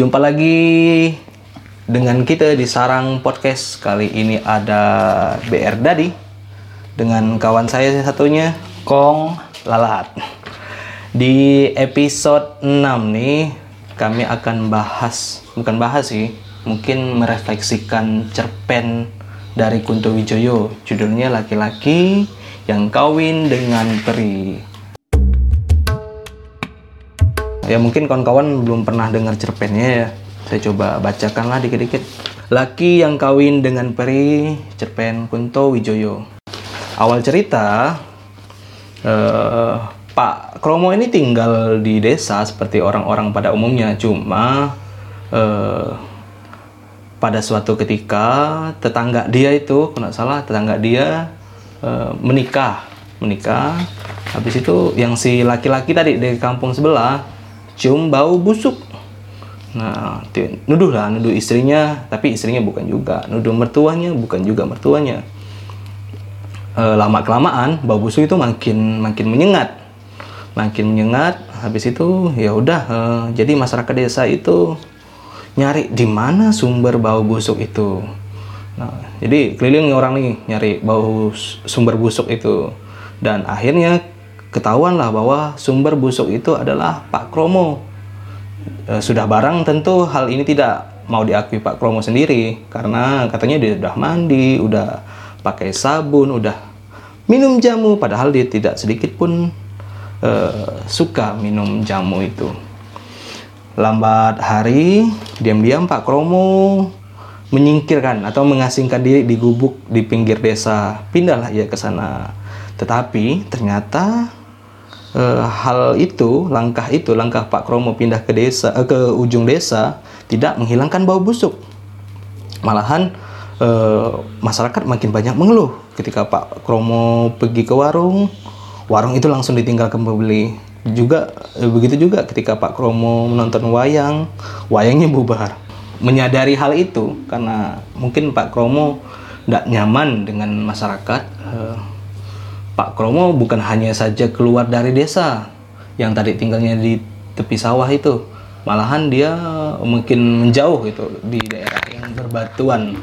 Jumpa lagi dengan kita di Sarang Podcast. Kali ini ada BR Dadi dengan kawan saya satunya Kong Lalat. Di episode 6 nih kami akan bahas, bukan bahas sih, mungkin merefleksikan cerpen dari Kunto Wijoyo. Judulnya Laki-laki yang kawin dengan peri. Ya mungkin kawan-kawan belum pernah dengar cerpennya ya. Saya coba bacakanlah dikit-dikit. Laki yang kawin dengan peri, cerpen Kunto Wijoyo. Awal cerita, eh, Pak Kromo ini tinggal di desa seperti orang-orang pada umumnya. Cuma eh, pada suatu ketika tetangga dia itu, kalau salah tetangga dia eh, menikah, menikah. Habis itu yang si laki-laki tadi dari kampung sebelah cium bau busuk. Nah, nuduh lah, nuduh istrinya, tapi istrinya bukan juga. Nuduh mertuanya, bukan juga mertuanya. Eh, lama kelamaan bau busuk itu makin makin menyengat, makin menyengat. Habis itu ya udah, eh, jadi masyarakat desa itu nyari di mana sumber bau busuk itu. Nah, jadi keliling orang nih nyari bau sumber busuk itu. Dan akhirnya ketahuan lah bahwa sumber busuk itu adalah Pak Kromo. E, sudah barang tentu hal ini tidak mau diakui Pak Kromo sendiri karena katanya dia udah mandi, udah pakai sabun, udah minum jamu padahal dia tidak sedikit pun e, suka minum jamu itu. Lambat hari, diam-diam Pak Kromo menyingkirkan atau mengasingkan diri di gubuk di pinggir desa. Pindahlah ia ke sana. Tetapi ternyata eh, hal itu, langkah itu, langkah Pak Kromo pindah ke desa eh, ke ujung desa tidak menghilangkan bau busuk. Malahan eh, masyarakat makin banyak mengeluh ketika Pak Kromo pergi ke warung, warung itu langsung ditinggalkan pembeli. Juga begitu juga ketika Pak Kromo menonton wayang, wayangnya bubar. Menyadari hal itu karena mungkin Pak Kromo tidak nyaman dengan masyarakat. Pak Kromo bukan hanya saja keluar dari desa yang tadi tinggalnya di tepi sawah itu, malahan dia mungkin menjauh gitu di daerah yang berbatuan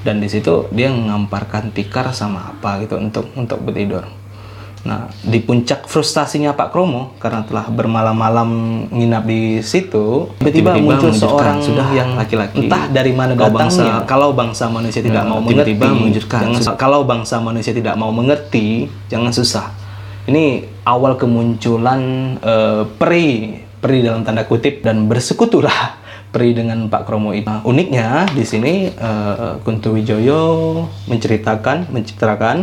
dan di situ dia mengamparkan tikar sama apa gitu untuk untuk bertidur. Nah, di puncak frustasinya Pak Kromo karena telah bermalam-malam nginap di situ, tiba-tiba muncul seorang sudah yang laki-laki. entah dari mana Kau datangnya. bangsa- kalau bangsa manusia tidak Nah, mau mengerti, tiba-tiba mewujudkan. jangan kalau bangsa manusia tidak mau mengerti, jangan susah. Ini awal kemunculan eh, peri, peri dalam tanda kutip dan bersekutulah peri dengan Pak Kromo itu. Nah, uniknya di sini eh, Kunto Wijoyo menceritakan, mencitrakan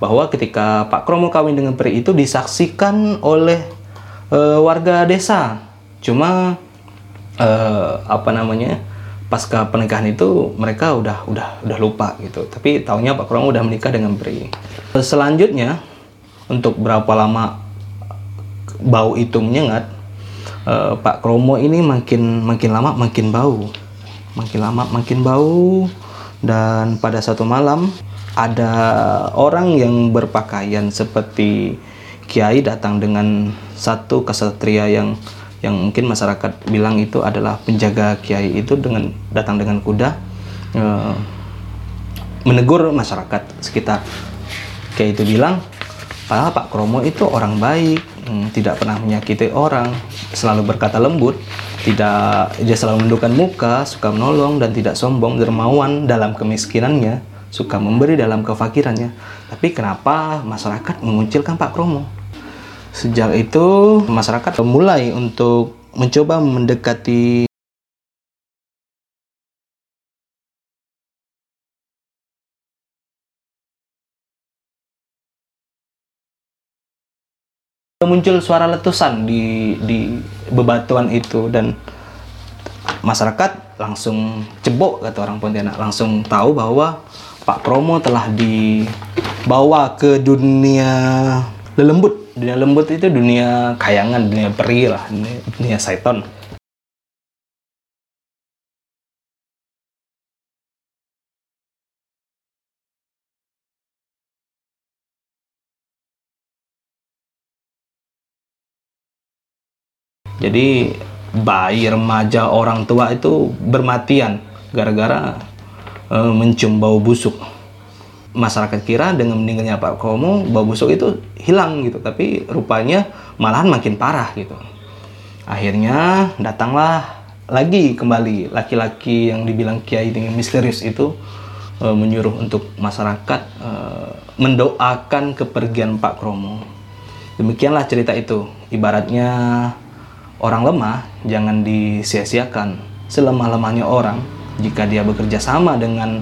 bahwa ketika Pak Kromo kawin dengan peri itu disaksikan oleh eh, warga desa. Cuma eh, apa namanya? pasca pernikahan itu mereka udah udah udah lupa gitu. Tapi taunya Pak Kromo udah menikah dengan peri. Selanjutnya untuk berapa lama bau itu menyengat, eh, Pak Kromo ini makin makin lama makin bau, makin lama makin bau dan pada satu malam ada orang yang berpakaian seperti kiai datang dengan satu kesatria yang yang mungkin masyarakat bilang itu adalah penjaga kiai itu dengan datang dengan kuda eh, menegur masyarakat sekitar. Kiai itu bilang padahal Pak Kromo itu orang baik hmm, tidak pernah menyakiti orang selalu berkata lembut tidak dia selalu menundukkan muka suka menolong dan tidak sombong dermawan dalam kemiskinannya suka memberi dalam kefakirannya. Tapi kenapa masyarakat mengucilkan Pak Kromo? Sejak itu masyarakat mulai untuk mencoba mendekati muncul suara letusan di di bebatuan itu. Dan masyarakat langsung cebok kata orang Pontianak. Langsung tahu bahwa Pak Kromo telah dibawa ke dunia lelembut. Dunia lembut itu dunia kayangan dunia peri lah dunia, dunia seton Jadi bayi, remaja, orang tua itu bermatian gara-gara eh, mencium bau busuk. Masyarakat kira dengan meninggalnya Pak Kromo bau busuk itu hilang gitu, tapi rupanya malahan makin parah gitu. Akhirnya datanglah lagi kembali laki-laki yang dibilang kiai dengan misterius itu eh, menyuruh untuk masyarakat eh, mendoakan kepergian Pak Kromo. Demikianlah cerita itu. Ibaratnya orang lemah jangan disia-siakan. Selemah-lemahnya orang jika dia bekerja sama dengan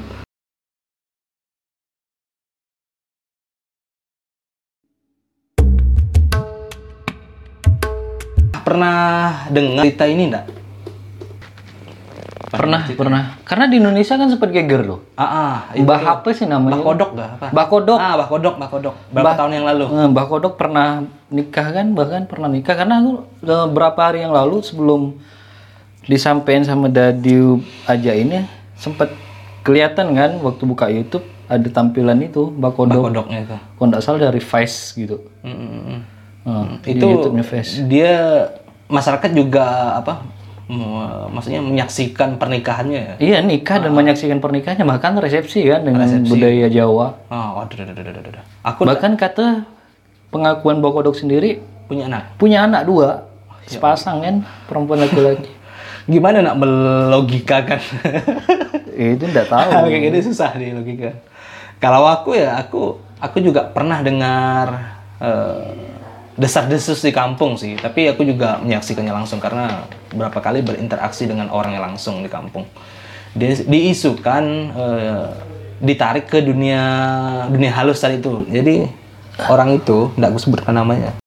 pernah dengar cerita ini enggak? Pernah, pernah. Karena di Indonesia kan sempat geger loh. Ah, ah, Mbah apa sih namanya? Mbah Kodok dah apa? Mbah Kodok. Ah, Mbah Kodok, Mbah Kodok. Berapa tahun yang lalu? Eh, Mbah Kodok pernah nikah kan, bahkan pernah nikah karena aku eh, beberapa hari yang lalu sebelum disampaikan sama Dadiu aja ini sempat kelihatan kan waktu buka YouTube ada tampilan itu Mbah Mbah Kodok. Kodoknya itu. Kalau nggak salah dari Vice gitu. Mm, mm, mm. Eh, di itu YouTube-nya Vice. dia masyarakat juga apa maksudnya menyaksikan pernikahannya ya Iya nikah dan menyaksikan pernikahannya bahkan resepsi kan dengan budaya Jawa. oh waduh, waduh, waduh, waduh, waduh. aku Bahkan kata pengakuan Mbah Kodok sendiri punya anak punya anak dua sepasang kan perempuan laki-laki gimana nak melogikakan? Itu enggak tahu. Kayak gini susah nih logika. Kalau aku ya aku aku juga pernah dengar eh, desas-desus di kampung sih. Tapi aku juga menyaksikannya langsung karena berapa kali berinteraksi dengan orang yang langsung di kampung. Di- diisukan eh, ditarik ke dunia dunia halus tadi itu. Jadi orang itu tidak aku sebutkan namanya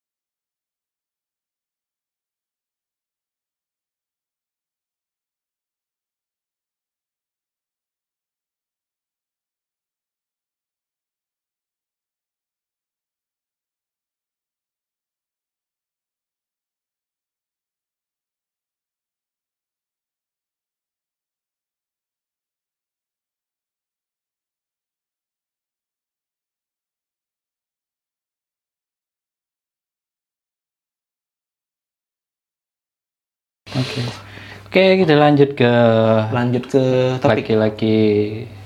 oke. Oke kita lanjut ke lanjut ke topik. laki-laki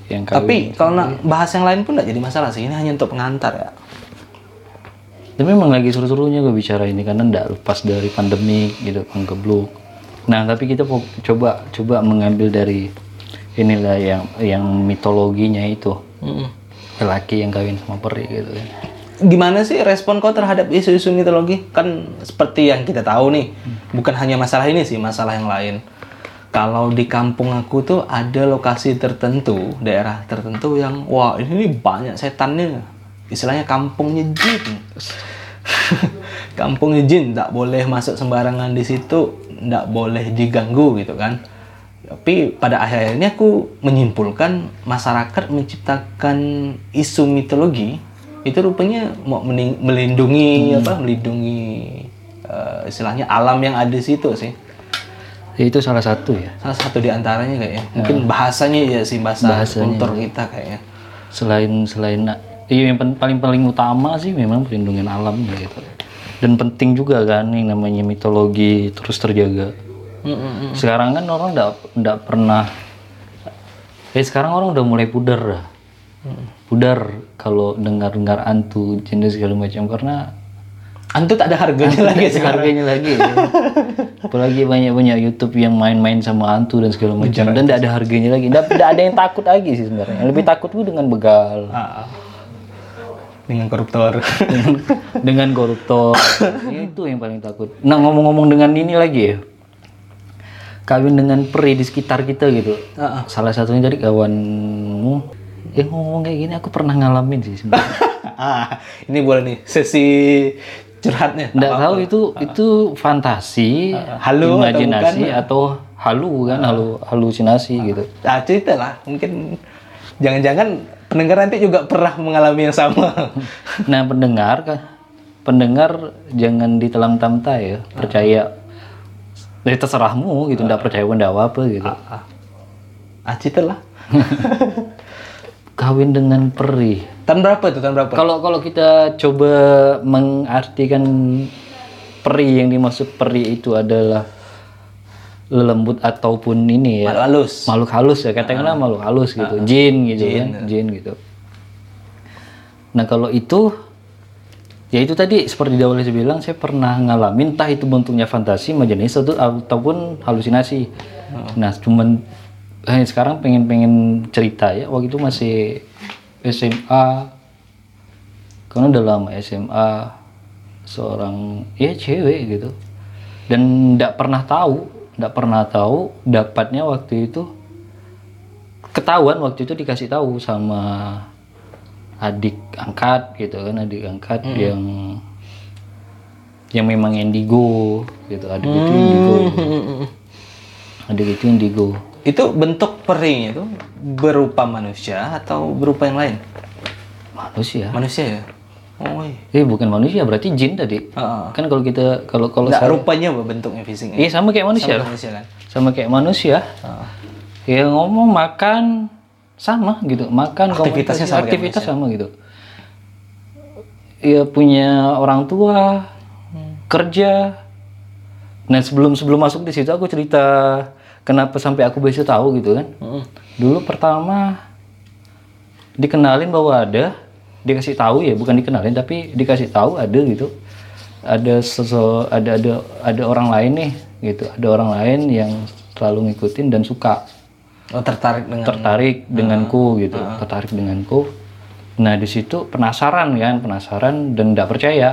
yang kawin tapi kalau nak bahas yang lain pun tidak jadi masalah sih. Ini hanya untuk pengantar ya. Tapi memang lagi seru-serunya gue bicara ini karena enggak lepas dari pandemi gitu geblok nah tapi kita mau coba coba mengambil dari inilah yang yang mitologinya itu. Mm-mm. lelaki yang kawin sama peri gitu kan Gimana sih respon kau terhadap isu-isu mitologi? Kan seperti yang kita tahu nih, bukan hanya masalah ini sih, masalah yang lain. Kalau di kampung aku tuh ada lokasi tertentu, daerah tertentu yang wah ini banyak setannya. Istilahnya kampungnya jin. kampungnya jin, tak boleh masuk sembarangan di situ, tak boleh diganggu gitu kan. Tapi pada akhirnya aku menyimpulkan masyarakat menciptakan isu mitologi itu rupanya mau melindungi apa melindungi eh, istilahnya alam yang ada di situ sih. Ya, itu salah satu ya Salah satu di antaranya kayaknya. Mungkin bahasanya ya sih bahasa Bahasanya. kultur kita kayaknya. selain selain iya yang paling paling utama sih memang perlindungan alam gitu dan penting juga kan yang namanya mitologi terus terjaga Mm-mm. sekarang kan orang nggak nggak pernah eh sekarang orang udah mulai pudar dah pudar kalau dengar dengar antu jenis segala macam karena Antu tak ada harganya lagi sih. harganya lagi. Ya. apalagi banyak banyak YouTube yang main-main sama hantu dan segala macam dan tidak ada harganya lagi. Tidak ada yang takut lagi sih sebenarnya. Yang lebih takut tuh dengan begal. Ah. Dengan koruptor. dengan, dengan koruptor. Itu yang paling takut. Nah ngomong-ngomong dengan ini lagi ya. Kawin dengan peri di sekitar kita gitu. Ah, salah satunya dari kawanmu yang ngomong kayak gini aku pernah ngalamin sih sebenarnya ah, ini boleh nih sesi curhatnya. nggak tahu itu itu fantasi halu atau imajinasi bukan? atau, halu kan halu halusinasi gitu Ah, cerita lah. Mungkin jangan-jangan pendengar nanti juga pernah mengalami yang sama. nah pendengar kan pendengar jangan ditelan tamta ya percaya ya terserahmu gitu nggak percaya pun nggak apa gitu ah, ah, cerita lah. kawin dengan peri. Tahun berapa itu? Tahun berapa? kalau kalau kita coba mengartikan peri yang dimaksud peri itu adalah lembut ataupun ini ya. Malu halus. makhluk halus ya katakanlah makhluk halus gitu. Jin gitu Jin, kan jin gitu. Nah kalau itu ya itu tadi seperti di awal saya bilang saya pernah ngalamin entah itu bentuknya fantasi majelis atau ataupun halusinasi. Nah cuman eh, sekarang pengen pengen cerita ya. Waktu itu masih SMA karena udah lama SMA seorang ya cewek gitu. Dan tidak pernah tahu tidak pernah tahu dapatnya waktu itu. Ketahuan waktu itu dikasih tahu sama adik angkat gitu kan adik angkat yang yang memang indigo gitu. Adik itu indigo adik itu indigo Itu bentuk perinya itu berupa manusia atau berupa yang lain? manusia Manusia ya? Oh iya. eh bukan manusia berarti jin tadi Heeh. kan kalau kita kalau kalau Nggak, saya- rupanya apa bentuknya fisiknya? iya sama kayak manusia Sama lah. manusia kan? sama kayak manusia Heeh. ya ngomong makan sama gitu makan Aktivitasnya sama kayak aktivitas sama gitu ya punya orang tua kerja nah sebelum sebelum masuk di situ aku cerita kenapa sampai aku bisa tahu gitu kan? Heeh. dulu pertama dikenalin bahwa ada dikasih tahu ya bukan dikenalin tapi dikasih tahu ada gitu. Ada sesu, ada ada ada orang lain nih gitu. Ada orang lain yang selalu ngikutin dan suka. Oh tertarik dengan tertarik denganku gitu tertarik denganku. Nah di situ penasaran kan penasaran dan tidak percaya.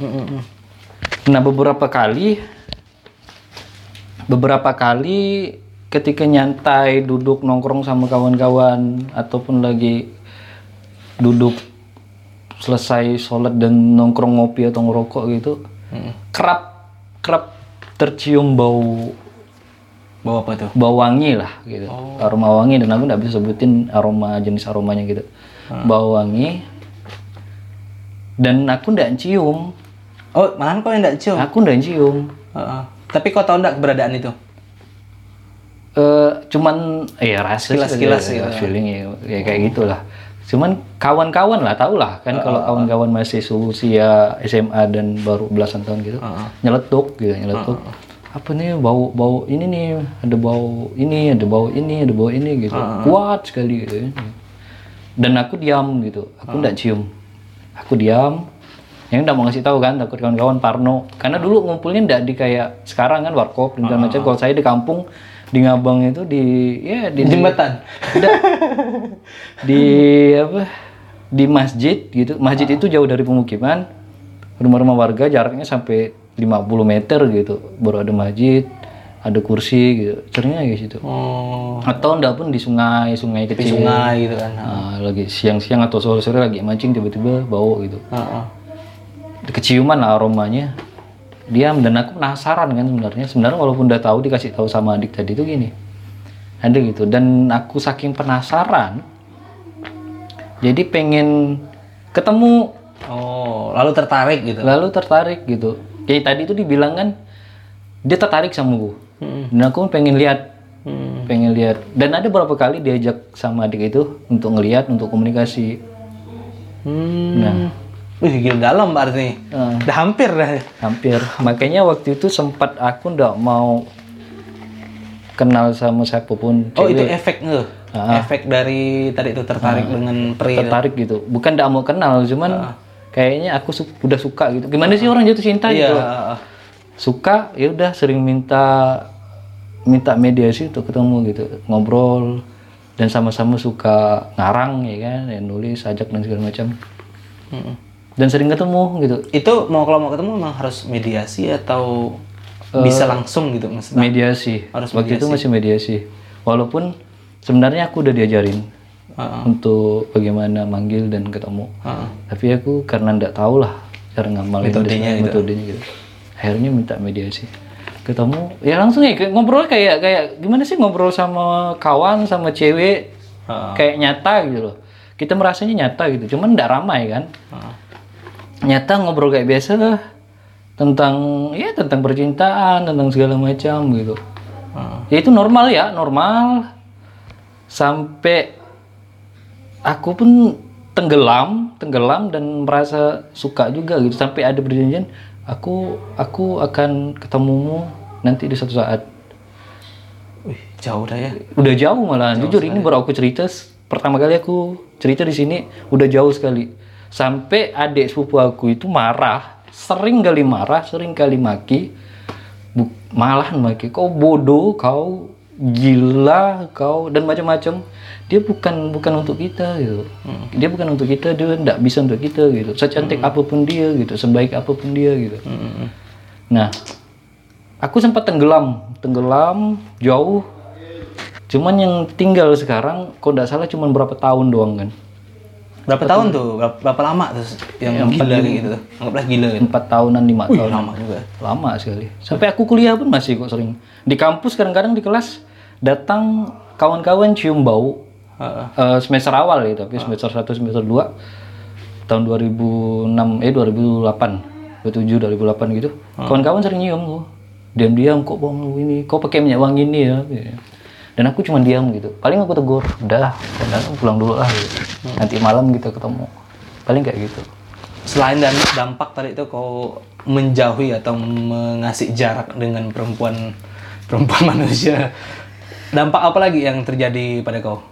Mm-mm. nah beberapa kali beberapa kali ketika nyantai duduk nongkrong sama kawan-kawan ataupun lagi duduk selesai sholat dan nongkrong ngopi atau ngerokok gitu Mm-mm. kerap kerap tercium bau Bawa apa tuh? bau wangi lah gitu aroma wangi dan aku nggak bisa sebutin aroma jenis aromanya gitu bau wangi dan aku nggak cium Oh malahan kau yang nggak cium? aku nggak cium Heeh. Tapi kau tahu nggak keberadaan itu? eh cuman ya rasa Sekilas-sekilas gitu. ya, feeling ya, ya kayak gitulah. Cuman kawan-kawan lah tau lah. Kan kalau kawan-kawan masih usia SMA dan baru belasan tahun gitu Heeh. nyeletuk gitu nyeletuk. Apa nih bau bau ini nih ada bau ini ada bau ini ada bau ini gitu. Kuat sekali gitu. Dan aku diam gitu. Aku nggak cium. Aku diam yang nggak mau ngasih tahu kan takut kawan-kawan parno. Karena dulu ngumpulnya nggak di kayak sekarang kan warkop dan segala macam. Kalau saya di kampung di Ngabang itu di ya di, di Jembatan. Nggak. di apa di masjid gitu. Masjid itu jauh dari pemukiman. Rumah-rumah warga jaraknya sampai 50 meter gitu. Baru ada masjid ada kursi gitu. Seringnya kayak situ Oh. atau enggak pun di sungai sungai Di kecil. sungai gitu kan. Nah, lagi siang-siang atau sore-sore lagi mancing tiba-tiba bau gitu. Heeh. Keciuman lah aromanya diam dan aku penasaran kan sebenarnya sebenarnya walaupun udah tahu dikasih tahu sama adik tadi itu gini ada gitu dan aku saking penasaran jadi pengen ketemu Oh, lalu tertarik gitu. lalu tertarik gitu kayak tadi itu dibilang kan dia tertarik sama gue Hmm. dan aku pengen lihat Hmm. pengen lihat dan ada beberapa kali diajak sama adik itu untuk ngelihat untuk komunikasi Hmm. Nah. Wih, gila dalam berarti. Udah hampir dah. hampir makanya waktu itu sempat aku ndak mau kenal sama siapa pun Oh, itu efek nge. Ah. Efek dari tadi itu tertarik dengan peri. itu. tertarik gitu bukan ndak mau kenal cuman kayaknya aku su- udah suka gitu gimana sih orang jatuh cinta Iya. gitu suka ya udah sering minta minta mediasi untuk ketemu gitu ngobrol dan sama-sama suka ngarang ya kan ya nulis ajak dan segala macam Mm-mm. Dan sering ketemu gitu Itu mau kalau mau ketemu memang harus mediasi atau bisa langsung gitu maksudnya. mediasi Harus waktu itu masih mediasi walaupun sebenarnya aku udah diajarin Heeh. untuk bagaimana manggil dan ketemu Heeh. tapi aku karena nggak tahu lah cara ngamalin Metodenya gitu. metodenya gitu akhirnya minta mediasi ketemu ya langsung ya ngobrol kayak kayak gimana sih ngobrol sama kawan sama cewek Heeh. kayak nyata gitu loh kita merasanya nyata gitu cuman nggak ramai kan Heeh. Nyata ngobrol kayak biasa lah tentang ya tentang percintaan tentang segala macam gitu. Ya itu normal ya normal. Sampai aku pun tenggelam tenggelam dan merasa suka juga gitu. Sampai ada perjanjian aku aku akan ketemumu nanti di suatu saat. Jauh dah ya. udah jauh malah jujur ini baru aku cerita pertama kali aku cerita di sini udah jauh sekali sampai adik sepupu aku itu marah. Sering kali marah sering kali maki. Bu- malahan maki. Kau bodoh kau gila kau dan macam-macam. Dia bukan bukan untuk kita gitu. Dia bukan untuk kita dia tidak bisa untuk kita gitu. Secantik apa pun dia gitu. Sebaik apa pun dia gitu. Hmm. Nah, aku sempat tenggelam, tenggelam jauh. Cuman yang tinggal sekarang, kok tidak salah cuman berapa tahun doang kan? Berapa tahun tuh? Berapa, berapa lama tuh yang gila kayak gitu tuh? Anggaplah gila gitu. Empat tahunan, lima tahun. Lama juga. Lama sekali. Sampai aku kuliah pun masih kok sering. Di kampus kadang-kadang di kelas datang kawan-kawan cium bau. Eh, semester awal ya, tapi semester 1, semester 2 tahun 2006 eh 2008 2007 2008 gitu kawan-kawan sering nyium tuh diam-diam kok bang lu ini kok pakai minyak wangi ini ya Gitu. Dan aku cuma diam gitu paling aku tegur udah udah pulang dulu lah gitu. nanti malam kita ketemu paling kayak gitu Selain dan dampak tadi itu kau menjauhi atau mengasih jarak dengan perempuan perempuan manusia. Dampak apa lagi yang terjadi pada kau?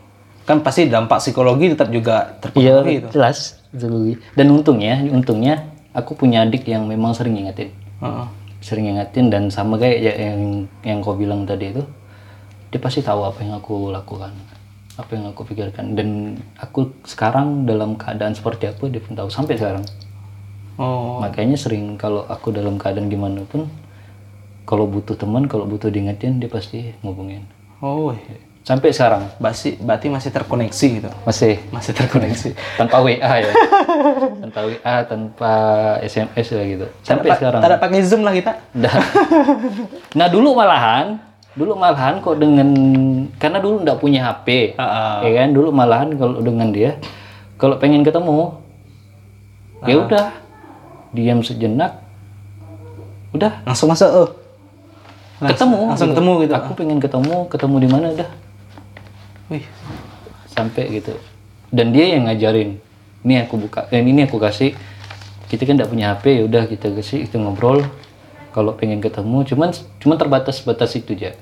Kan pasti dampak psikologi tetap juga iya terpengaruh itu. jelas Betul. dan untungnya untungnya aku punya adik yang memang sering ngingetin Heeh. sering ngingetin dan sama kayak ya- yang yang kau bilang tadi itu dia pasti tahu apa yang aku lakukan apa yang aku pikirkan. Dan aku sekarang dalam keadaan seperti apa dia pun tahu sampai sekarang. Oh, makanya sering kalau aku dalam keadaan gimana pun kalau butuh teman kalau butuh diingetin dia pasti ngubungin. Oh, sampai sekarang. Berarti berarti masih terkoneksi gitu. masih. Masih terkoneksi. tanpa WA ya. Tanpa WA tanpa SMS lah gitu. Sampai sekarang. ada pakai zoom lah kita. Nah dulu malahan, dulu malahan kok dengan karena dulu nggak punya HP, Heeh. ya kan? Dulu malahan kalau dengan dia, kalau pengen ketemu, ya udah diam sejenak, udah Langsung masuk. Oh. ketemu, langsung ketemu gitu. Aku pengen ketemu, ketemu di mana udah Wih. sampai gitu. Dan dia yang ngajarin. Ini aku buka, eh, ini aku kasih. Kita kan nggak punya HP, ya udah kita kasih, kita ngobrol. Kalau pengen ketemu, cuman cuman terbatas batas itu aja.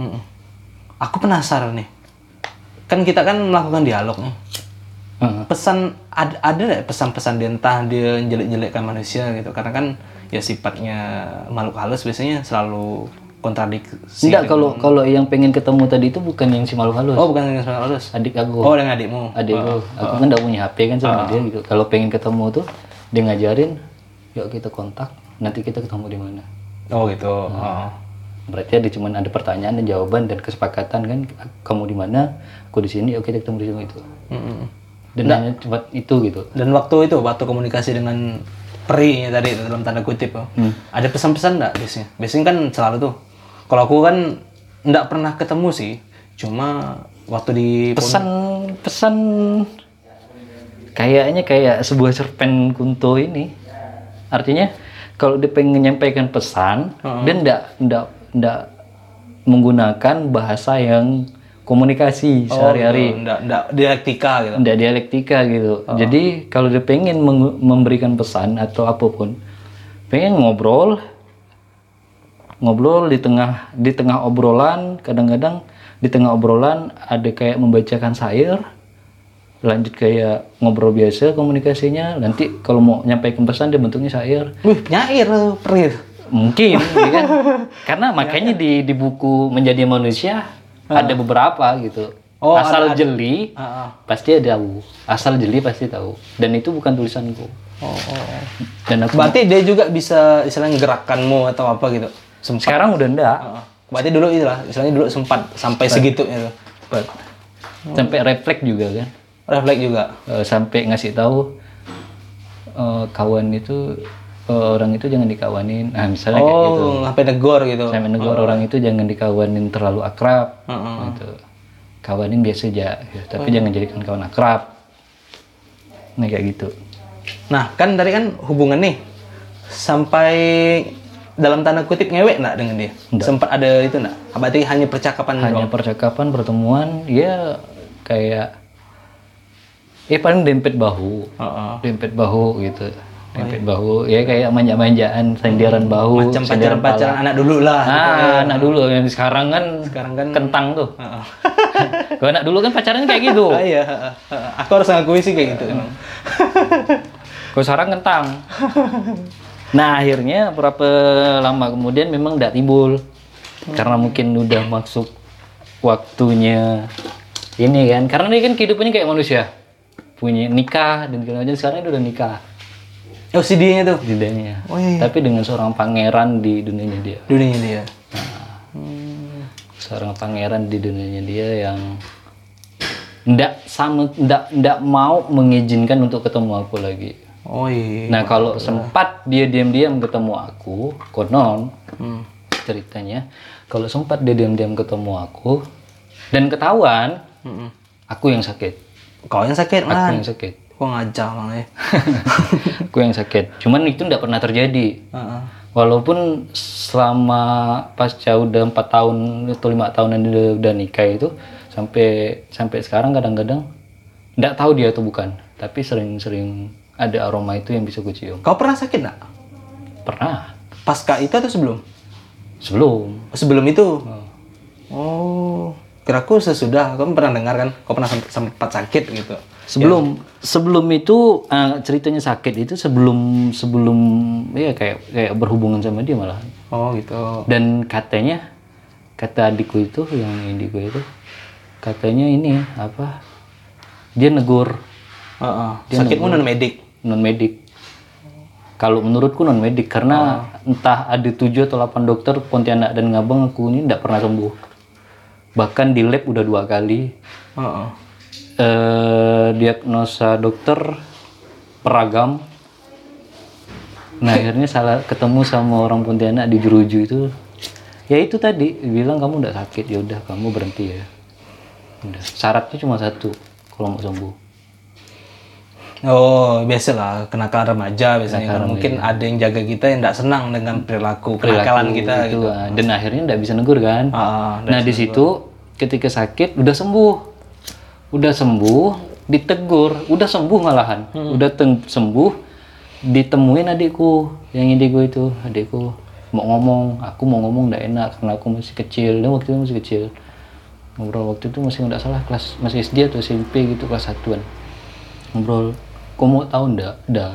Mm-mm. Aku penasaran nih. Kan kita kan melakukan dialog nih. Heeh. Pesan ada ada pesan-pesan dia entah dia jelek-jelekkan manusia gitu. Karena kan ya sifatnya makhluk halus biasanya selalu kontradiksi. Enggak kalau kalau yang pengen ketemu tadi itu bukan yang si malu halus. Oh, bukan yang makhluk halus. Adik aku. Oh, dengan adikmu. Adikku. Aku kan enggak punya HP kan sama dia gitu. Kalau pengen ketemu tuh dia ngajarin, yuk kita kontak, nanti kita ketemu di mana. Oh, gitu. Oh. Berarti ada cuman ada pertanyaan dan jawaban dan kesepakatan kan kamu di mana, aku di sini, oke kita ketemu di sini itu. Dan hanya cuma itu gitu. Dan waktu itu, waktu komunikasi dengan perinya tadi dalam tanda kutip, oh, ada pesan-pesan nggak biasanya? Biasanya kan selalu tuh. Kalau aku kan nggak pernah ketemu sih, cuma waktu di Pesan pesan kayaknya kayak sebuah cerpen Kunto ini. Artinya kalau dia pengen menyampaikan pesan, dia ndak ndak ndak menggunakan bahasa yang komunikasi sehari-hari. nggak nggak dialektika gitu. Ndak dialektika gitu. Jadi kalau dia pengen memberikan pesan atau apa pun, pengen ngobrol, ngobrol di tengah di tengah obrolan, kadang-kadang di tengah obrolan ada kayak membacakan syair, lanjut kayak ngobrol biasa komunikasinya. Nanti kalau mau nyampaikan pesan dia bentuknya syair. Wih, nyair tuh, peri. Mungkin, ya kan? Karena makanya di di buku menjadi manusia ada beberapa gitu. Oh, Asal jeli Ah, ah. pasti ada tahu. Asal jeli pasti tahu. Dan itu bukan tulisanku. Oh, oh. Dan aku Berarti dia juga bisa istilahnya gerakkanmu atau apa gitu. Sempat. sekarang udah enggak. Ah, Berarti dulu itulah, istilahnya dulu sempat sampai segitunya tuh. Sampai refleks juga kan. Refleks juga. Eh, sampai ngasih tahu eh, kawan itu orang itu jangan dikawanin. Nah, misalnya kayak gitu. Oh, sampai negor gitu. Saya menegur orang itu jangan dikawanin terlalu akrab. Heeh. gitu. Kawanin biasa aja, gitu. tapi jangan jadikan kawan akrab. Nah kayak gitu. Nah, kan tadi kan hubungan nih sampai dalam tanda kutip ngewek nggak dengan dia? Sempat ada itu nggak? Berarti hanya percakapan Hanya percakapan, pertemuan, ya kayak, ya paling dempet bahu, Heeh. dempet bahu gitu. Dempet bahu, ya kayak manja-manjaan, sendiran bahu, Macam sendiran pacaran-pacaran anak dulu lah. Ah, anak dulu yang sekarang kan Sekarang kan kentang tuh. Heeh. Kalau anak dulu kan pacarannya kayak gitu. Ah, iya, heeh. aku harus ngakui sih kayak gitu emang. Kalau sekarang kentang. Nah akhirnya berapa lama kemudian memang tidak timbul karena mungkin udah masuk waktunya ini kan karena dia kan kehidupannya kayak manusia punya nikah dan segala macam sekarang dia udah nikah Oh, CD-nya tuh. lidahnya Oh, iya. tapi dengan seorang pangeran di dunianya dia Dunia dia. seorang pangeran di dunianya dia yang ndak sama ndak ndak mau mengizinkan untuk ketemu aku lagi Oh iya. Nah kalau sempat dia diam-diam ketemu aku, konon Hmm. ceritanya, kalau sempat dia diam-diam ketemu aku dan ketahuan, Mm-mm. aku yang sakit, Kau yang sakit aku man. yang sakit, Gua ngajak bang ya. aku yang sakit. Cuman itu tidak pernah terjadi. Heeh. Walaupun selama pasca udah empat tahun atau lima tahunan dia udah nikah itu sampai sampai sekarang kadang-kadang nggak tahu dia atau bukan, tapi sering-sering ada aroma itu yang bisa gue cium. Kau pernah sakit nggak? Pernah Pasca itu atau sebelum? sebelum Sebelum itu. Oh. Kiraku sesudah. Kamu pernah dengar kan? Kau pernah sempat sakit gitu. Sebelum sebelum itu eh, ceritanya sakit itu sebelum sebelum ya kayak kayak berhubungan sama dia malah. Oh gitu. Dan katanya kata adikku itu yang indigo itu katanya ini apa? Dia negur Heeh. Sakitmu non medik. non medik. Kalau menurutku non medik karena entah ada 7 atau 8 dokter Pontianak dan Ngabang aku ini tidak pernah sembuh. Bahkan di lab udah dua kali Heeh. Eh diagnosa dokter peragam. Nah akhirnya salah ketemu sama orang Pontianak di Jeruju itu. Ya itu tadi bilang kamu udah sakit ya udah kamu berhenti ya. Udah. Syaratnya cuma satu kalau mau sembuh. Oh, biasalah kenakalan remaja biasanya kan mungkin ada yang jaga kita yang tidak senang dengan perilaku kenakalan kita Itu, gitu. ah. Dan akhirnya nggak bisa negur kan. Ah, nah di situ ketika sakit udah sembuh, udah sembuh, ditegur, udah sembuh malahan, Hmm. udah sembuh, ditemuin adikku. Yang indigo itu, adikku mau ngomong, aku mau ngomong nggak enak karena aku masih kecil, dan waktu itu masih kecil, ngobrol waktu itu masih nggak salah kelas masih SD atau SMP gitu kelas satuan, ngobrol, kau mau tahu ndak, dah,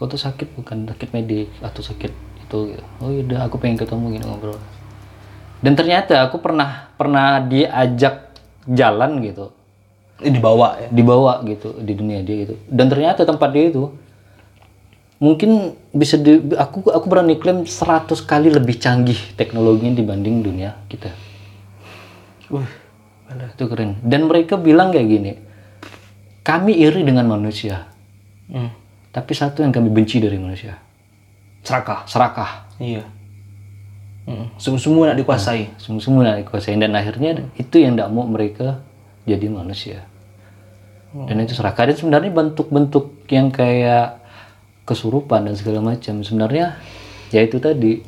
kau tuh sakit bukan? Sakit medik atau sakit itu, gitu. oh udah aku pengen ketemu gini ngobrol, dan ternyata aku pernah pernah diajak jalan gitu dibawa ya. dibawa gitu di dunia dia gitu dan ternyata tempat dia itu mungkin bisa di, aku aku berani klaim 100 kali lebih canggih teknologinya dibanding dunia kita Wih, itu keren dan mereka bilang kayak gini kami iri dengan manusia Hmm. tapi satu yang kami benci dari manusia Serakah. serakah Iya. Mm. Semua nak dikuasai. semua semua nak dikuasain dan akhirnya itu yang tidak mau mereka jadi manusia. Dan itu serakah dan sebenarnya bentuk-bentuk yang kayak kesurupan dan segala macam sebenarnya ya itu tadi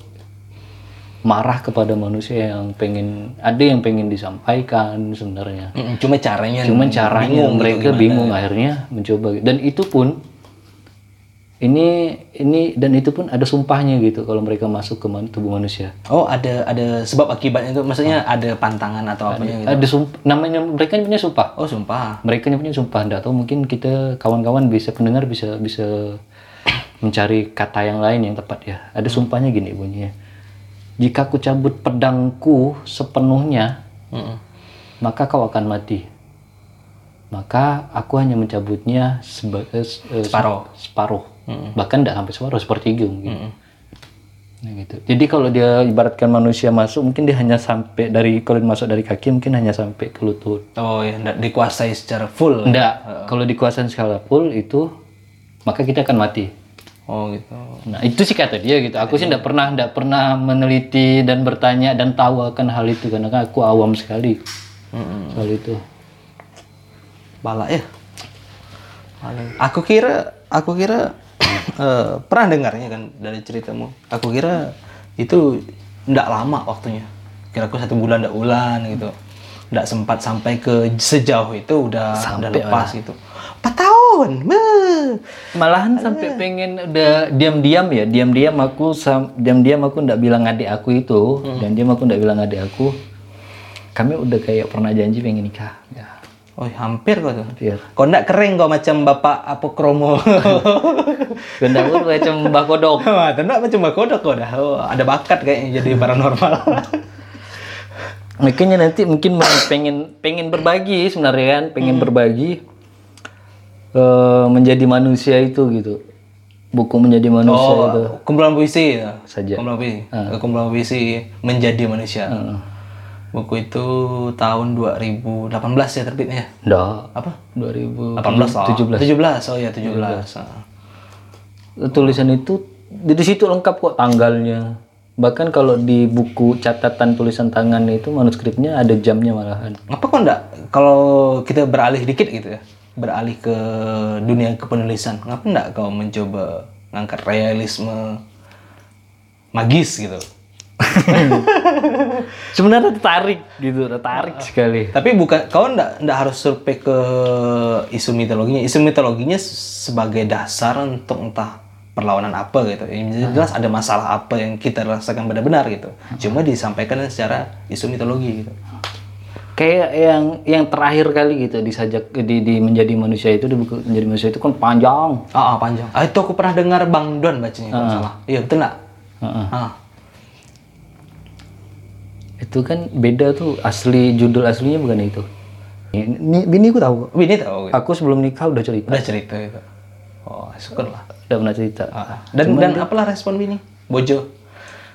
marah kepada manusia yang pengen ada yang pengen disampaikan sebenarnya. Cuma caranya. cuman caranya bingung gitu mereka bingung akhirnya mencoba. Dan itu pun ini ini dan itu pun ada sumpahnya gitu kalau mereka masuk ke man- tubuh manusia Oh, ada ada sebab akibatnya itu. Maksudnya ada pantangan atau apanya gitu. ada sumpah namanya mereka punya sumpah Oh, sumpah. mereka punya sumpah enggak tahu mungkin kita kawan-kawan bisa pendengar bisa bisa mencari kata yang lain yang tepat ya ada sumpahnya gini bunyinya jika aku cabut pedangku sepenuhnya Mm-mm. maka kau akan mati maka aku hanya mencabutnya sebagai Separuh. separuh bahkan tidak sampai separuh sepertiga mungkin Nah, gitu. Jadi kalau dia ibaratkan manusia masuk, mungkin dia hanya sampai dari kalau dia masuk dari kaki mungkin hanya sampai ke lutut. Oh ya, nggak dikuasai secara full. Enggak, kalau dikuasain skala full itu maka kita akan mati. Oh gitu. Nah, itu sih kata dia gitu. Aku sih enggak pernah enggak pernah meneliti dan bertanya dan tahu akan hal itu karena kan aku awam sekali Mm-mm. soal itu. Balak ya. Balak. Aku kira, aku kira eh, pernah dengarnya kan dari ceritamu. Aku kira itu ndak lama waktunya. Kira aku satu bulan ndak bulan gitu. Ndak sempat sampai ke sejauh itu udah udah lepas gitu. Empat tahun. malahan sampai pengen udah diam-diam ya diam-diam aku diam-diam aku ndak bilang adik aku itu dan diam aku ndak bilang adik aku kami udah kayak pernah janji pengen nikah ya Oh, hampir kok hampir Kok ndak keren kok macam bapak apokromo. Ganda aku macam mbak kodok Wah, tendak macam bakodok kok dah. Oh, ada bakat kayaknya jadi paranormal. makanya nanti mungkin pengen pengen berbagi sebenarnya kan pengen berbagi eh, menjadi manusia itu gitu buku menjadi manusia itu oh, kumpulan puisi ya. Saja. Kumpulan puisi. Kumpulan puisi menjadi manusia. Buku itu tahun 2018 ya terbitnya. Ndak. Apa? 2017 17. 17. Oh ya, 17. Ah. tulisan itu di situ lengkap kok tanggalnya bahkan kalau di buku catatan tulisan tangan itu manuskripnya ada jamnya malahan Ngapa kok enggak kalau kita beralih dikit gitu ya? Beralih ke dunia kepenulisan. Ngapa enggak kau mencoba ngangkat realisme magis gitu? sebenarnya tertarik gitu tertarik sekali Tapi bukan kau enggak enggak harus survei ke isu mitologinya. Isu mitologinya sebagai dasar untuk entah perlawanan apa gitu. Yang jelas ada masalah apa yang kita rasakan benar-benar gitu. Cuma disampaikan secara isu mitologi gitu. kayak yang yang terakhir kali gitu disajak di, di menjadi manusia itu di buku menjadi manusia itu kan panjang Ah, ah, panjang. Ah, itu aku pernah dengar Bang Don bacanya kalau nggak salah. Iya, betul enggak? Heeh. Ah. Itu kan beda tuh asli judul aslinya bukan itu ini bini aku tahu Oh, ini tahu. gitu. aku sebelum nikah udah cerita Udah cerita itu. Oh, syukur lah. udah pernah cerita Ah, Dan dan apalah respon bini? Bojo.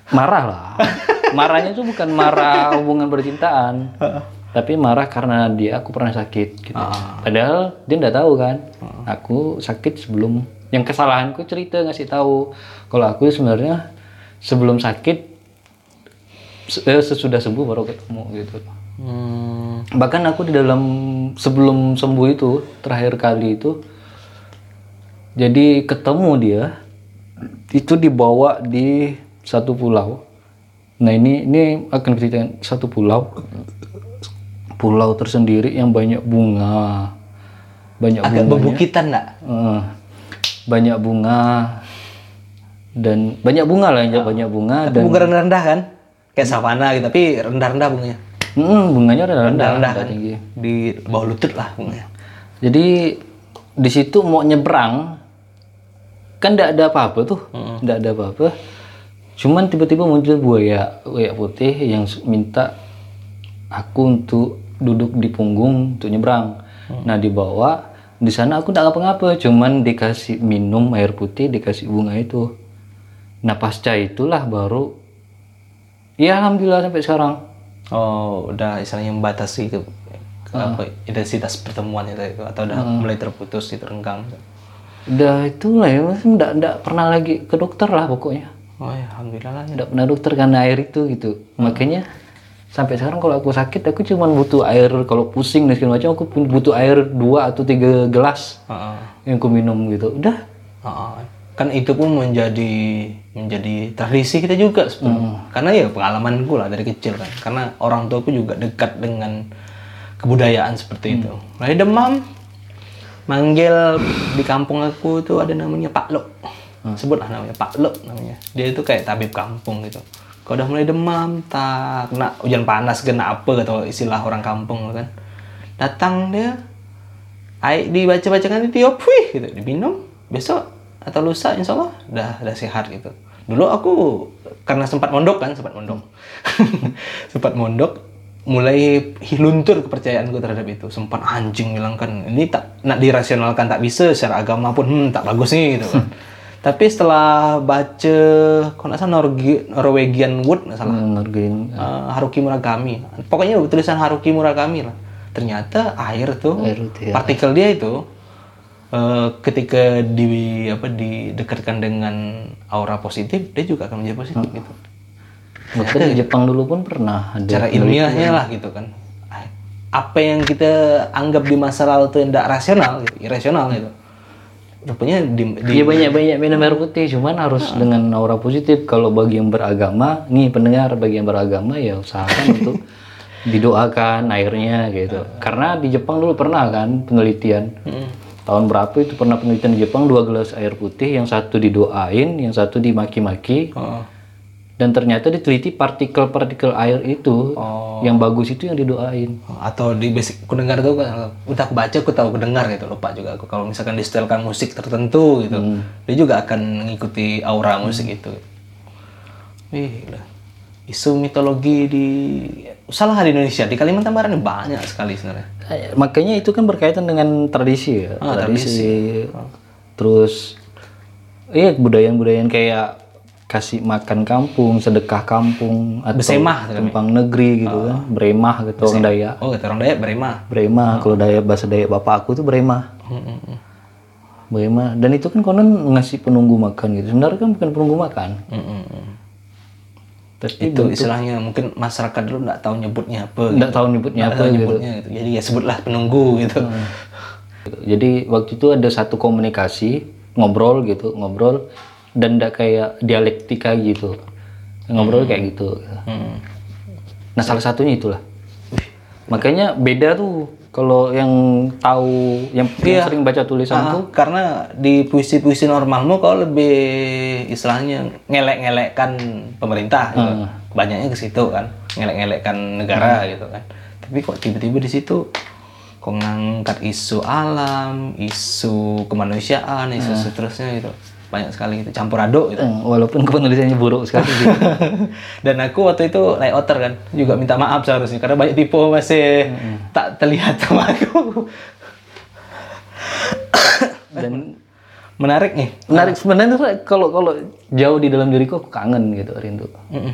marah lah marahnya tuh bukan marah hubungan percintaan tapi marah karena dia aku pernah sakit gitu padahal dia nggak tahu kan aku sakit sebelum yang kesalahanku cerita ngasih tahu kalau aku sebenarnya sebelum sakit sesudah sembuh baru ketemu gitu Hmm. bahkan aku di dalam sebelum sembuh itu terakhir kali itu jadi ketemu dia itu dibawa di satu pulau nah ini ini akan ceritakan satu pulau pulau tersendiri yang banyak bunga banyak Agak bunganya bebukitan enggak? Eh, banyak bunga dan banyak bunga lah yang banyak bunga Tapi dan bunga rendah-rendah kan? Kayak savana gitu, tapi rendah-rendah bunganya. Mm, bunganya rendah rendah Rendah-rendah kan? tinggi Di bawah lutut lah bunganya. Jadi di situ mau nyebrang kan tidak ada apa-apa tuh, tidak ada apa-apa. Cuman tiba-tiba muncul buaya, buaya putih yang minta aku untuk duduk di punggung untuk nyebrang. Nah dibawa di sana aku tidak ngapa-ngapa, cuman dikasih minum air putih, dikasih bunga itu. Nah pasca itulah baru, ya alhamdulillah sampai sekarang. Oh, udah istilahnya membatasi ke, ke apa intensitas pertemuan itu, itu atau udah mulai terputus itu renggang. Udah itulah ya, mas, nggak nggak pernah lagi ke dokter lah pokoknya. Oh ya, alhamdulillah lah. Nggak pernah dokter karena air itu gitu. Makanya sampai sekarang kalau aku sakit aku cuma butuh air kalau pusing dan segala macam aku pun butuh air dua atau tiga gelas Heeh. yang aku minum gitu. Udah. Heeh. Kan itu pun menjadi menjadi tradisi kita juga sebenarnya. Karena ya pengalaman gue lah dari kecil kan. Karena orang tuaku juga dekat dengan kebudayaan seperti itu. Mulai demam, manggil di kampung aku tuh ada namanya Pak Lok. Sebutlah namanya Pak Lok namanya. Dia itu kayak tabib kampung gitu. Kalau udah mulai demam, tak kena hujan panas, kena apa atau istilah orang kampung kan. Datang dia, air dibaca-bacakan ditiup, wih gitu, diminum. Besok atau lusa insya Allah udah, udah sehat gitu. Dulu aku karena sempat mondok kan, sempat mondok. sempat mondok, mulai luntur kepercayaanku terhadap itu. Sempat anjing bilang kan, ini tak nak dirasionalkan tak bisa secara agama pun hmm, tak bagus nih gitu kan. Tapi setelah baca, kalau nggak salah Norgi- Norwegian Wood nggak salah, Ngergain Eh, Haruki Murakami. Pokoknya tulisan Haruki Murakami lah. Ternyata air tuh, Air ya. partikel dia itu eh, ketika di apa didekatkan dengan aura positif, dia juga akan menjadi positif gitu. Bahkan di Jepang dulu pun pernah ada. Cara ilmiahnya lah gitu kan. Apa yang kita anggap di masa lalu itu tidak rasional, gitu, irasional gitu. Rupanya di, di Iya banyak-banyak minum air putih, cuman harus dengan aura positif. Kalau bagi yang beragama, nih pendengar bagi yang beragama ya usahakan untuk didoakan airnya gitu. Karena di Jepang dulu pernah kan penelitian. Tahun berapa itu pernah penelitian di Jepang? Dua gelas air putih yang satu didoain yang satu dimaki-maki. Oh. dan ternyata diteliti partikel-partikel air itu. Oh. yang bagus itu yang didoain. Atau di basic aku dengar tuh udah aku baca aku tahu aku dengar gitu lupa juga aku. Kalau misalkan disetelkan musik tertentu gitu dia juga akan mengikuti aura musik itu. Wih, isu mitologi di salah di Indonesia di Kalimantan Barat banyak sekali sebenarnya makanya itu kan berkaitan dengan tradisi ya. Ah, tradisi, terus iya budaya-budaya kayak kasih makan kampung sedekah kampung atau Besemah, kan? tumpang negeri gitu kan. Bremah gitu orang Dayak. Oh kata orang Dayak beremah. Bremah kalau Dayak bahasa Dayak bapak aku tuh bremah Hmm, bremah dan itu kan konon ngasih penunggu makan gitu. Sebenarnya kan bukan penunggu makan tapi itu istilahnya mungkin masyarakat dulu nggak tahu nyebutnya apa nggak tahu nyebutnya nggak apa tahu gitu. nyebutnya gitu. Jadi ya sebutlah penunggu gitu. Jadi waktu itu ada satu komunikasi ngobrol gitu ngobrol dan ndak kayak dialektika gitu. Ngobrol kayak gitu. Hmm. Nah salah satunya itulah. Makanya beda tuh kalau yang tahu yang, yang sering baca tulisanku Ah, karena di puisi-puisi normalmu kau lebih istilahnya ngelek-ngelekkan pemerintah gitu. Banyaknya ke situ kan, ngelek-ngelekkan negara gitu kan. Tapi kok tiba-tiba di situ kok ngangkat isu alam, isu kemanusiaan, isu seterusnya gitu. Banyak sekali gitu, campur aduk gitu. Eh, walaupun penulisannya buruk sekali gitu. Dan aku waktu itu layouter kan, juga minta maaf seharusnya karena banyak tipu masih tak terlihat sama aku. dan Menarik nih. menarik sebenarnya tuh kalau kalau jauh di dalam diriku aku kangen gitu rindu. Mm-mm.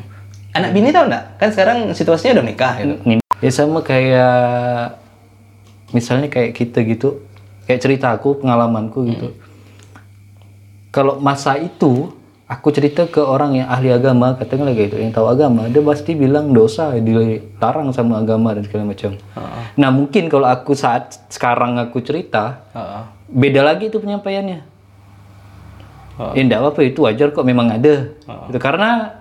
Anak bini tau nggak? Kan sekarang situasinya udah nikah gitu. Nin- Ya sama kayak misalnya kayak kita gitu, kayak cerita aku, pengalamanku gitu. Kalau masa itu aku cerita ke orang yang ahli agama, katakanlah kayak gitu, yang tahu agama, dia pasti bilang dosa, dilarang sama agama dan segala macam. Nah mungkin kalau aku saat sekarang aku cerita, Heeh. beda lagi itu penyampaiannya. Oh. Ya enggak apa-apa itu wajar kok memang ada. Itu karena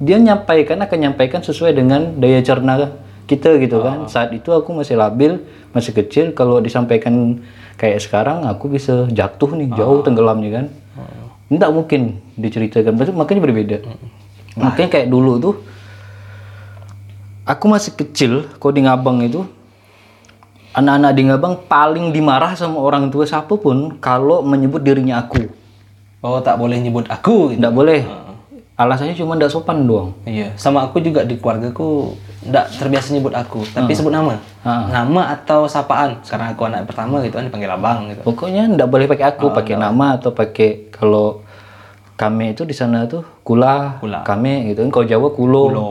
dia nyampaikan akan nyampaikan sesuai dengan daya cerna kita gitu kan. Saat itu aku masih labil, masih kecil kalau disampaikan kayak sekarang aku bisa jatuh nih jauh tenggelamnya kan. Enggak mungkin diceritakan, Berarti makanya berbeda. Makanya kayak dulu tuh aku masih kecil, kok di Ngabang itu anak-anak di Ngabang paling dimarah sama orang tua siapa pun kalau menyebut dirinya aku. Oh tak boleh nyebut aku gitu. Tidak boleh. Alasannya cuma tidak sopan doang. Iya. Sama aku juga di keluargaku nggak terbiasa nyebut aku, tapi sebut nama. Ah. Nama atau sapaan. Karena aku anak pertama gitu kan dipanggil abang gitu. Pokoknya tidak boleh pakai aku, pakai nama atau pakai kalau kami itu di sana tuh kula, Kula. kami gitu kan. Kalau Jawa kulo. Lo.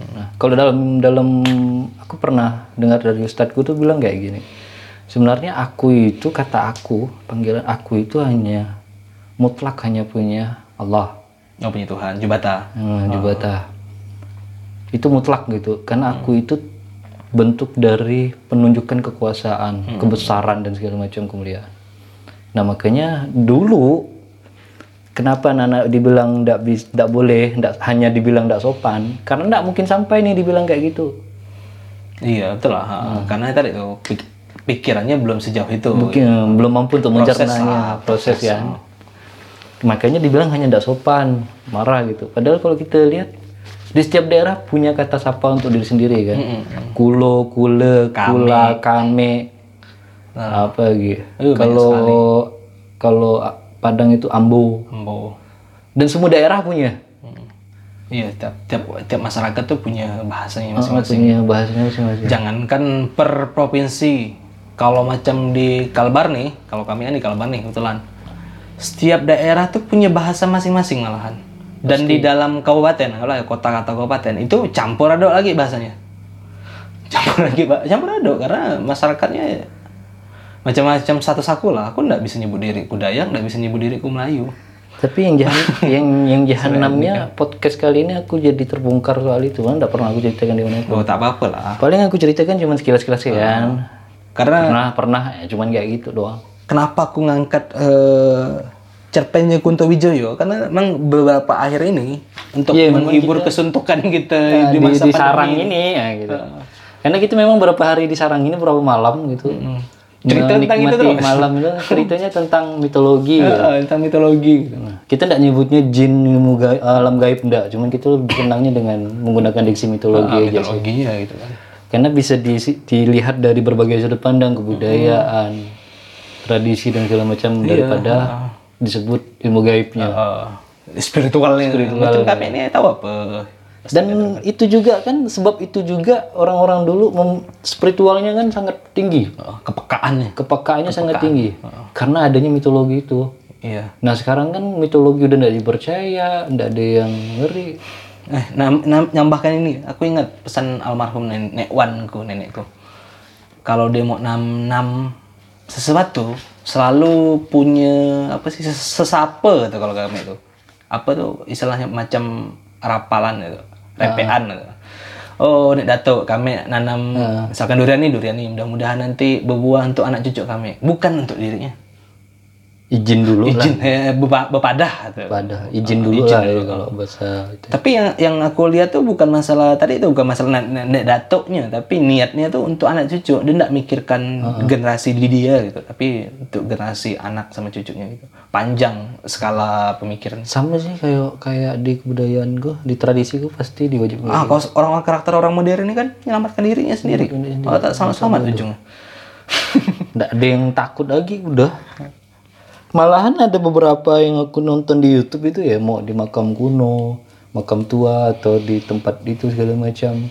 Nah, kalau dalam dalam aku pernah dengar dari ustadku tuh bilang kayak gini. Sebenarnya aku itu kata aku, panggilan aku itu hanya mutlak hanya punya Allah. Oh punya Tuhan, Jubata. Hmm, Jubata. Itu mutlak gitu. Karena aku itu bentuk dari penunjukan kekuasaan, kebesaran dan segala macam kemuliaan. Nah, makanya dulu kenapa anak dibilang tidak bis, ndak boleh, ndak hanya dibilang tidak sopan? Karena tidak mungkin sampai nih dibilang kayak gitu. Iya betul lah. ha. Karena tadi tuh pik- pikirannya belum sejauh itu. Mungkin belum mampu untuk Proses mencernanya lah, proses, ya. Makanya dibilang hanya tidak sopan, marah gitu. Padahal kalau kita lihat di setiap daerah punya kata sapa untuk diri sendiri kan. Kulo, kule, kula, kame, apa gitu. Kalau kalau Padang itu ambo Ambo. dan semua daerah punya. Iya, tiap, tiap tiap masyarakat tuh punya bahasanya Oh, masing-masing. punya bahasanya masing-masing. Jangankan per provinsi. Kalau macam di Kalbar nih, kalau kami kan di Kalbar nih kebetulan. Setiap daerah tuh punya bahasa masing-masing malahan. Dan di dalam kabupaten, kalau ya kota kata kabupaten itu campur aduk lagi bahasanya. Campur lagi. Campur aduk karena masyarakatnya ya macam-macam satu saku lah. Aku nggak bisa nyebut diriku Dayak, nggak bisa nyebut diriku Melayu. Tapi yang jahan, yang yang jahanamnya podcast kali ini aku jadi terbongkar soal itu kan, tidak pernah aku ceritakan di mana. Oh, tak apa-apa lah. Paling aku ceritakan cuma sekilas-sekilas ya kan. Karena Pernah, pernah, ya, cuman kayak gitu doang. kenapa aku ngangkat eh, cerpennya Kunto Wijoyo karena memang beberapa akhir ini untuk Iya, memang menghibur kesuntukan kita Nah, di di, masa di sarang pandemi ini ya gitu. Karena kita memang berapa hari di sarang ini, berapa malam gitu. Hmm. cerita tentang itu terus. malam itu ceritanya tentang mitologi ya. Ah, tentang mitologi gitu. Nah, kita tidak nyebutnya jin ilmu gaib, alam gaib enggak, cuman kita lebih kenangnya dengan menggunakan diksi mitologi Ah, aja. mitologinya gitu kan. Karena bisa di- dilihat dari berbagai sudut pandang kebudayaan, tradisi dan segala macam daripada disebut ilmu gaibnya. Ah, spiritualnya. Macam kami ini tahu apa? Dan itu juga kan sebab itu juga orang-orang dulu mem- spiritualnya kan sangat tinggi, Ah, kepekaannya. kepekaannya sangat tinggi karena adanya mitologi itu. Iya. Nah sekarang kan mitologi udah tidak dipercaya, tidak ada yang ngeri. Eh, nam, nam- nyambahkan ini, aku ingat pesan almarhum nenek, nenek Wanku, nenekku. Kalau dia mau nam nam sesuatu, selalu punya apa sih ses- sesapa tuh kalau kami itu. Apa tuh istilahnya macam rapalan itu, repean gitu. Oh, nek datuk kami nanam misalkan durian nih, durian nih mudah-mudahan nanti berbuah untuk anak cucu kami, bukan untuk dirinya. Izin dulu lah, Izin eh, bepa- bepadah gitu. pada izin dulu lah ya, kalau bahasa itu. Tapi yang yang aku lihat tuh bukan masalah tadi itu bukan masalah nenek, datuknya, tapi niatnya tuh untuk anak cucu. Dia tidak mikirkan generasi di dia gitu, tapi untuk generasi anak sama cucunya gitu. Panjang skala pemikiran. Sama sih kayak kayak di kebudayaan gue, di tradisi gue pasti diwajibkan. Ah, kalau orang karakter orang modern ini kan menyelamatkan dirinya sendiri. Oh, tak sama-sama ujungnya. Nggak ada yang takut lagi udah. Malahan ada beberapa yang aku nonton di YouTube itu ya mau di makam kuno, makam tua atau di tempat itu segala macam.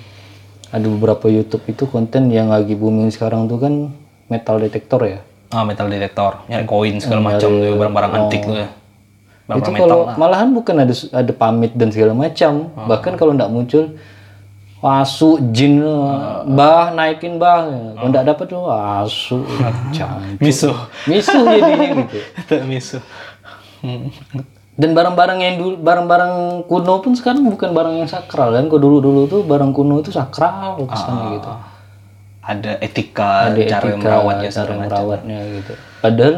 Ada beberapa YouTube itu konten yang lagi booming sekarang tuh kan metal detektor ya. Ah, metal detektor, nyari koin segala macam tuh, barang-barang antik tuh ya. Barang itu metal kalau lah. malahan bukan ada ada pamit dan segala macam. Bahkan kalau nggak muncul wasu jin bah naikin bah kalau nggak dapat tuh jangan Miso. misu jadinya gitu miso. Hmm. Dan barang-barang yang dulu, barang-barang kuno pun sekarang bukan barang yang sakral kan. Kalau dulu-dulu tuh barang kuno itu sakral kesannya gitu. Ada etika, Ada cara etika, merawatnya cara merawatnya gitu. Padahal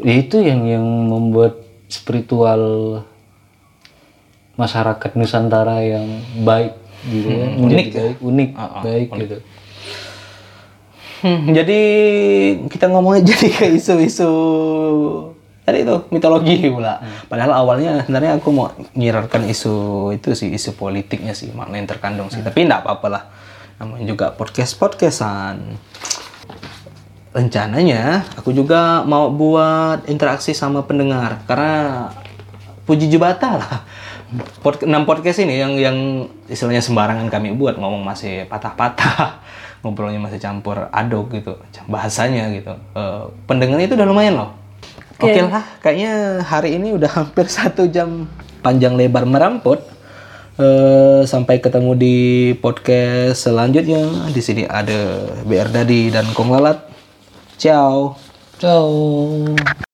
itu yang yang membuat spiritual masyarakat Nusantara yang baik gitu kan. Menjadi baik, unik, baik gitu. Hmm, jadi kita ngomongnya jadi ke isu-isu tadi itu mitologi pula. Padahal awalnya sebenarnya aku mau nyirarkan isu itu sih isu politiknya sih makna yang terkandung sih. Tapi enggak apa-apa lah. Namanya juga podcast podcastan. Rencananya aku juga mau buat interaksi sama pendengar karena puji jubata lah. Pod, 6 podcast ini yang yang istilahnya sembarangan kami buat ngomong masih patah-patah ngobrolnya masih campur aduk gitu bahasanya gitu. Eh, pendengarnya itu udah lumayan loh. Oke. Lah kayaknya hari ini udah hampir satu jam panjang lebar merampot Eh, sampai ketemu di podcast selanjutnya. Di sini ada BR Dadi dan Kong Lalat. Ciao. Ciao.